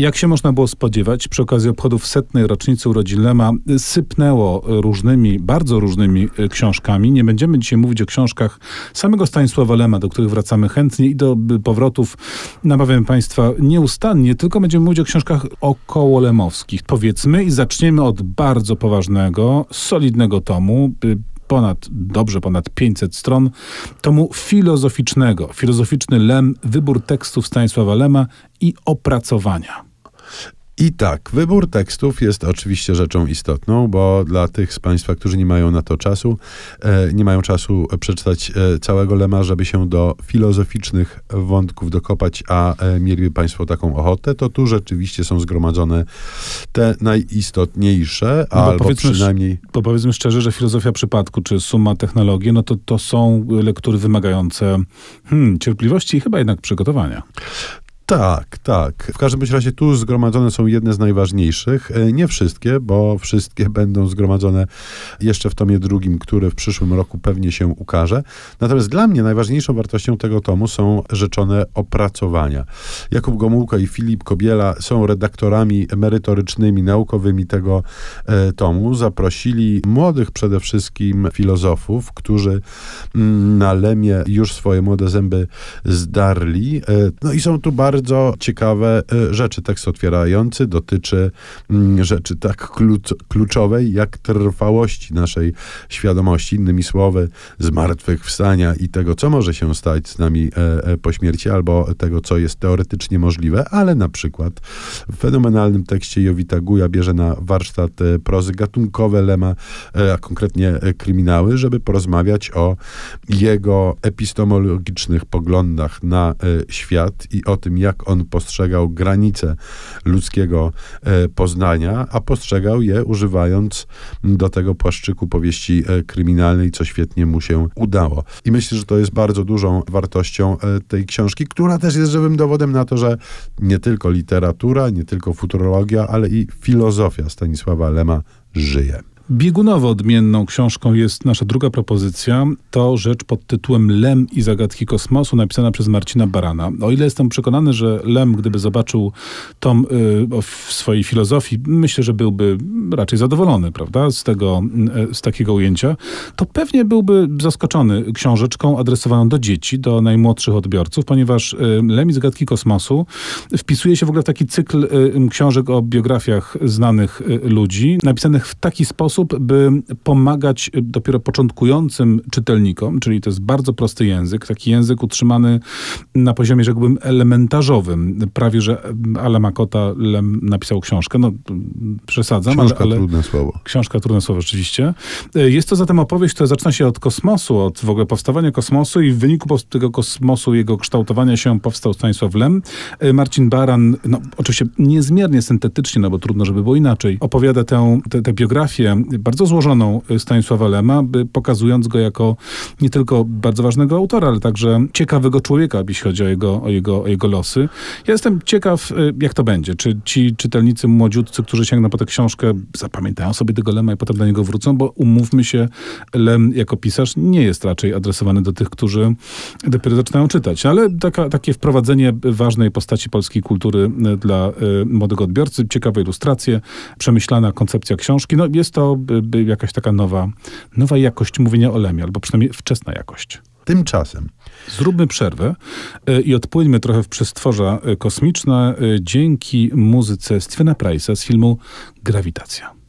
Jak się można było spodziewać, przy okazji obchodów setnej rocznicy urodzin Lema sypnęło różnymi, bardzo różnymi e, książkami. Nie będziemy dzisiaj mówić o książkach samego Stanisława Lema, do których wracamy chętnie i do powrotów namawiam Państwa nieustannie, tylko będziemy mówić o książkach około lemowskich. Powiedzmy i zaczniemy od bardzo poważnego, solidnego tomu, ponad, dobrze ponad 500 stron tomu filozoficznego. Filozoficzny Lem, wybór tekstów Stanisława Lema i opracowania. I tak, wybór tekstów jest oczywiście rzeczą istotną, bo dla tych z Państwa, którzy nie mają na to czasu, e, nie mają czasu przeczytać e, całego Lema, żeby się do filozoficznych wątków dokopać, a e, mieliby Państwo taką ochotę, to tu rzeczywiście są zgromadzone te najistotniejsze, no albo przynajmniej... Bo powiedzmy szczerze, że filozofia przypadku, czy suma technologii, no to, to są lektury wymagające hmm, cierpliwości i chyba jednak przygotowania. Tak, tak. W każdym razie tu zgromadzone są jedne z najważniejszych. E, nie wszystkie, bo wszystkie będą zgromadzone jeszcze w tomie drugim, który w przyszłym roku pewnie się ukaże. Natomiast dla mnie najważniejszą wartością tego tomu są rzeczone opracowania. Jakub Gomułka i Filip Kobiela są redaktorami merytorycznymi, naukowymi tego e, tomu. Zaprosili młodych przede wszystkim filozofów, którzy mm, na Lemie już swoje młode zęby zdarli. E, no i są tu bardzo bardzo ciekawe e, rzeczy. Tekst otwierający dotyczy mm, rzeczy tak kluczowej, jak trwałości naszej świadomości. Innymi słowy, zmartwychwstania i tego, co może się stać z nami e, e, po śmierci, albo tego, co jest teoretycznie możliwe, ale na przykład w fenomenalnym tekście Jowita Guja bierze na warsztat prozy gatunkowe Lema, a konkretnie kryminały, żeby porozmawiać o jego epistemologicznych poglądach na świat i o tym, jak jak on postrzegał granice ludzkiego e, poznania, a postrzegał je używając do tego płaszczyku powieści e, kryminalnej, co świetnie mu się udało. I myślę, że to jest bardzo dużą wartością e, tej książki, która też jest żywym dowodem na to, że nie tylko literatura, nie tylko futurologia, ale i filozofia Stanisława Lema żyje. Biegunowo odmienną książką jest nasza druga propozycja. To rzecz pod tytułem Lem i zagadki kosmosu, napisana przez Marcina Barana. O ile jestem przekonany, że Lem, gdyby zobaczył tom y, w swojej filozofii, myślę, że byłby raczej zadowolony, prawda, z tego, y, z takiego ujęcia, to pewnie byłby zaskoczony książeczką adresowaną do dzieci, do najmłodszych odbiorców, ponieważ y, Lem i zagadki kosmosu wpisuje się w ogóle w taki cykl y, książek o biografiach znanych y, ludzi, napisanych w taki sposób, sposób, by pomagać dopiero początkującym czytelnikom, czyli to jest bardzo prosty język, taki język utrzymany na poziomie, rzekłbym, elementarzowym. Prawie, że Ale Makota napisał książkę, no przesadzam, książka ale, ale... trudne słowo. Książka trudne słowo, rzeczywiście. Jest to zatem opowieść, która zaczyna się od kosmosu, od w ogóle powstawania kosmosu i w wyniku tego kosmosu, jego kształtowania się powstał Stanisław Lem. Marcin Baran, no oczywiście niezmiernie syntetycznie, no bo trudno, żeby było inaczej, opowiada tę, tę biografię bardzo złożoną Stanisława Lema, pokazując go jako nie tylko bardzo ważnego autora, ale także ciekawego człowieka, jeśli chodzi o jego, o jego, o jego losy. Ja jestem ciekaw, y, jak to będzie. Czy ci czytelnicy młodziutcy, którzy sięgną po tę książkę, zapamiętają sobie tego Lema i potem do niego wrócą, bo umówmy się, Lem jako pisarz nie jest raczej adresowany do tych, którzy dopiero zaczynają czytać. Ale taka, takie wprowadzenie ważnej postaci polskiej kultury y, dla y, młodego odbiorcy, ciekawe ilustracje, przemyślana koncepcja książki, no jest to by jakaś taka nowa, nowa jakość mówienia o Lemie, albo przynajmniej wczesna jakość. Tymczasem. Zróbmy przerwę e, i odpłyńmy trochę w przestworza e, kosmiczne e, dzięki muzyce Stevena Price'a z filmu Grawitacja.